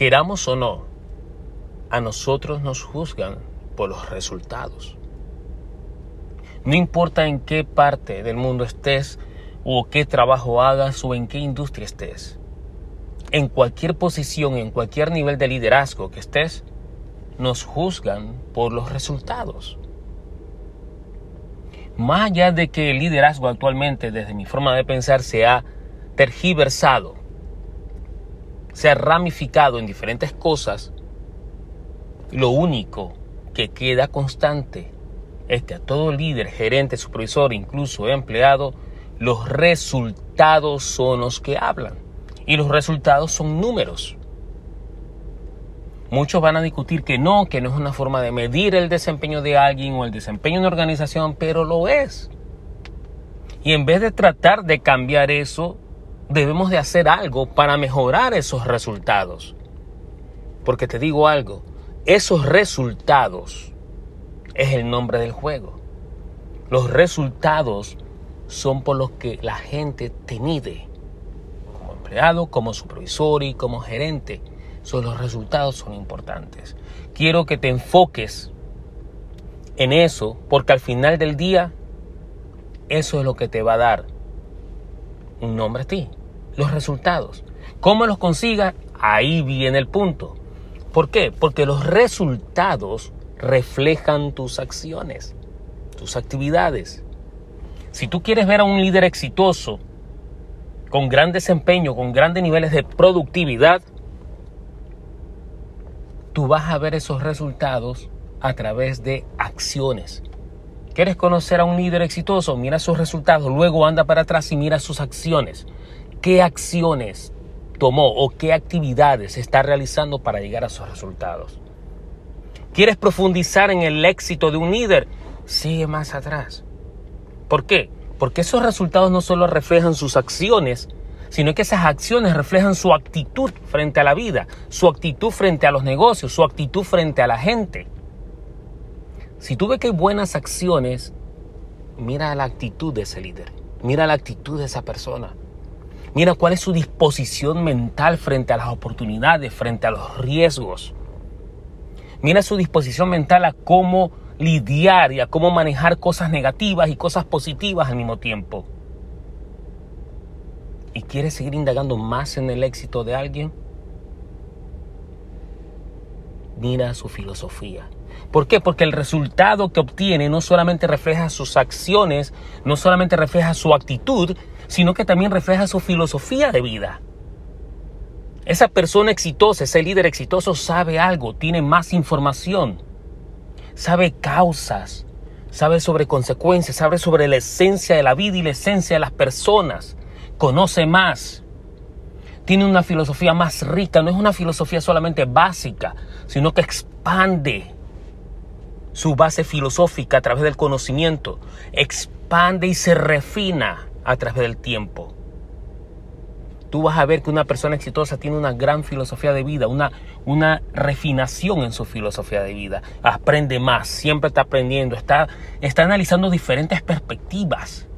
Queramos o no, a nosotros nos juzgan por los resultados. No importa en qué parte del mundo estés o qué trabajo hagas o en qué industria estés. En cualquier posición, en cualquier nivel de liderazgo que estés, nos juzgan por los resultados. Más allá de que el liderazgo actualmente, desde mi forma de pensar, se ha tergiversado, se ha ramificado en diferentes cosas, lo único que queda constante es que a todo líder, gerente, supervisor, incluso empleado, los resultados son los que hablan. Y los resultados son números. Muchos van a discutir que no, que no es una forma de medir el desempeño de alguien o el desempeño de una organización, pero lo es. Y en vez de tratar de cambiar eso, debemos de hacer algo para mejorar esos resultados. Porque te digo algo, esos resultados es el nombre del juego. Los resultados son por los que la gente te mide. Como empleado, como supervisor y como gerente. Los resultados son importantes. Quiero que te enfoques en eso porque al final del día eso es lo que te va a dar un nombre a ti. Los resultados. ¿Cómo los consigas? Ahí viene el punto. ¿Por qué? Porque los resultados reflejan tus acciones, tus actividades. Si tú quieres ver a un líder exitoso, con gran desempeño, con grandes niveles de productividad, tú vas a ver esos resultados a través de acciones. ¿Quieres conocer a un líder exitoso? Mira sus resultados, luego anda para atrás y mira sus acciones. ¿Qué acciones tomó o qué actividades está realizando para llegar a sus resultados. ¿Quieres profundizar en el éxito de un líder? Sigue más atrás. ¿Por qué? Porque esos resultados no solo reflejan sus acciones, sino que esas acciones reflejan su actitud frente a la vida, su actitud frente a los negocios, su actitud frente a la gente. Si tú ves que hay buenas acciones, mira la actitud de ese líder, mira la actitud de esa persona. Mira cuál es su disposición mental frente a las oportunidades, frente a los riesgos. Mira su disposición mental a cómo lidiar y a cómo manejar cosas negativas y cosas positivas al mismo tiempo. ¿Y quieres seguir indagando más en el éxito de alguien? Mira su filosofía. ¿Por qué? Porque el resultado que obtiene no solamente refleja sus acciones, no solamente refleja su actitud, sino que también refleja su filosofía de vida. Esa persona exitosa, ese líder exitoso sabe algo, tiene más información, sabe causas, sabe sobre consecuencias, sabe sobre la esencia de la vida y la esencia de las personas, conoce más, tiene una filosofía más rica, no es una filosofía solamente básica, sino que expande su base filosófica a través del conocimiento, expande y se refina a través del tiempo. Tú vas a ver que una persona exitosa tiene una gran filosofía de vida, una, una refinación en su filosofía de vida. Aprende más, siempre está aprendiendo, está, está analizando diferentes perspectivas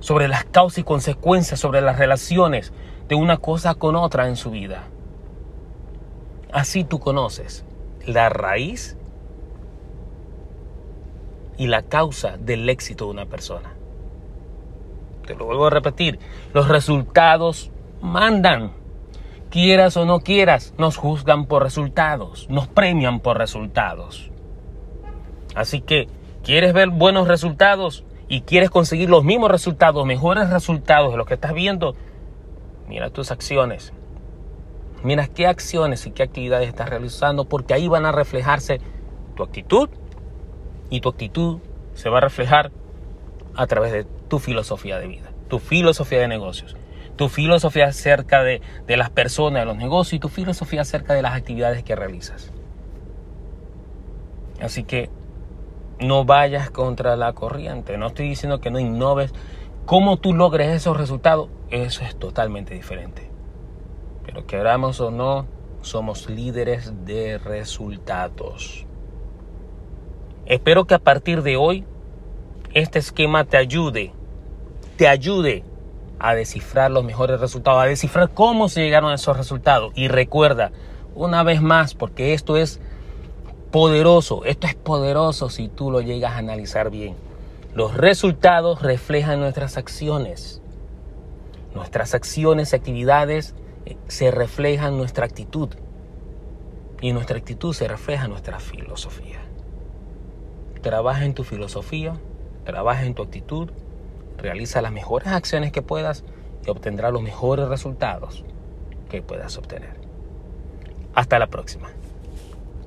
sobre las causas y consecuencias, sobre las relaciones de una cosa con otra en su vida. Así tú conoces la raíz y la causa del éxito de una persona lo vuelvo a repetir, los resultados mandan. Quieras o no quieras, nos juzgan por resultados, nos premian por resultados. Así que, ¿quieres ver buenos resultados y quieres conseguir los mismos resultados, mejores resultados de los que estás viendo? Mira tus acciones. Mira qué acciones y qué actividades estás realizando, porque ahí van a reflejarse tu actitud y tu actitud se va a reflejar a través de tu filosofía de vida, tu filosofía de negocios, tu filosofía acerca de, de las personas, de los negocios y tu filosofía acerca de las actividades que realizas. Así que no vayas contra la corriente. No estoy diciendo que no innoves. Cómo tú logres esos resultados, eso es totalmente diferente. Pero queramos o no, somos líderes de resultados. Espero que a partir de hoy este esquema te ayude te ayude a descifrar los mejores resultados, a descifrar cómo se llegaron a esos resultados. Y recuerda, una vez más, porque esto es poderoso, esto es poderoso si tú lo llegas a analizar bien. Los resultados reflejan nuestras acciones. Nuestras acciones y actividades se reflejan nuestra actitud. Y nuestra actitud se refleja nuestra filosofía. Trabaja en tu filosofía, trabaja en tu actitud, realiza las mejores acciones que puedas y obtendrás los mejores resultados que puedas obtener. Hasta la próxima.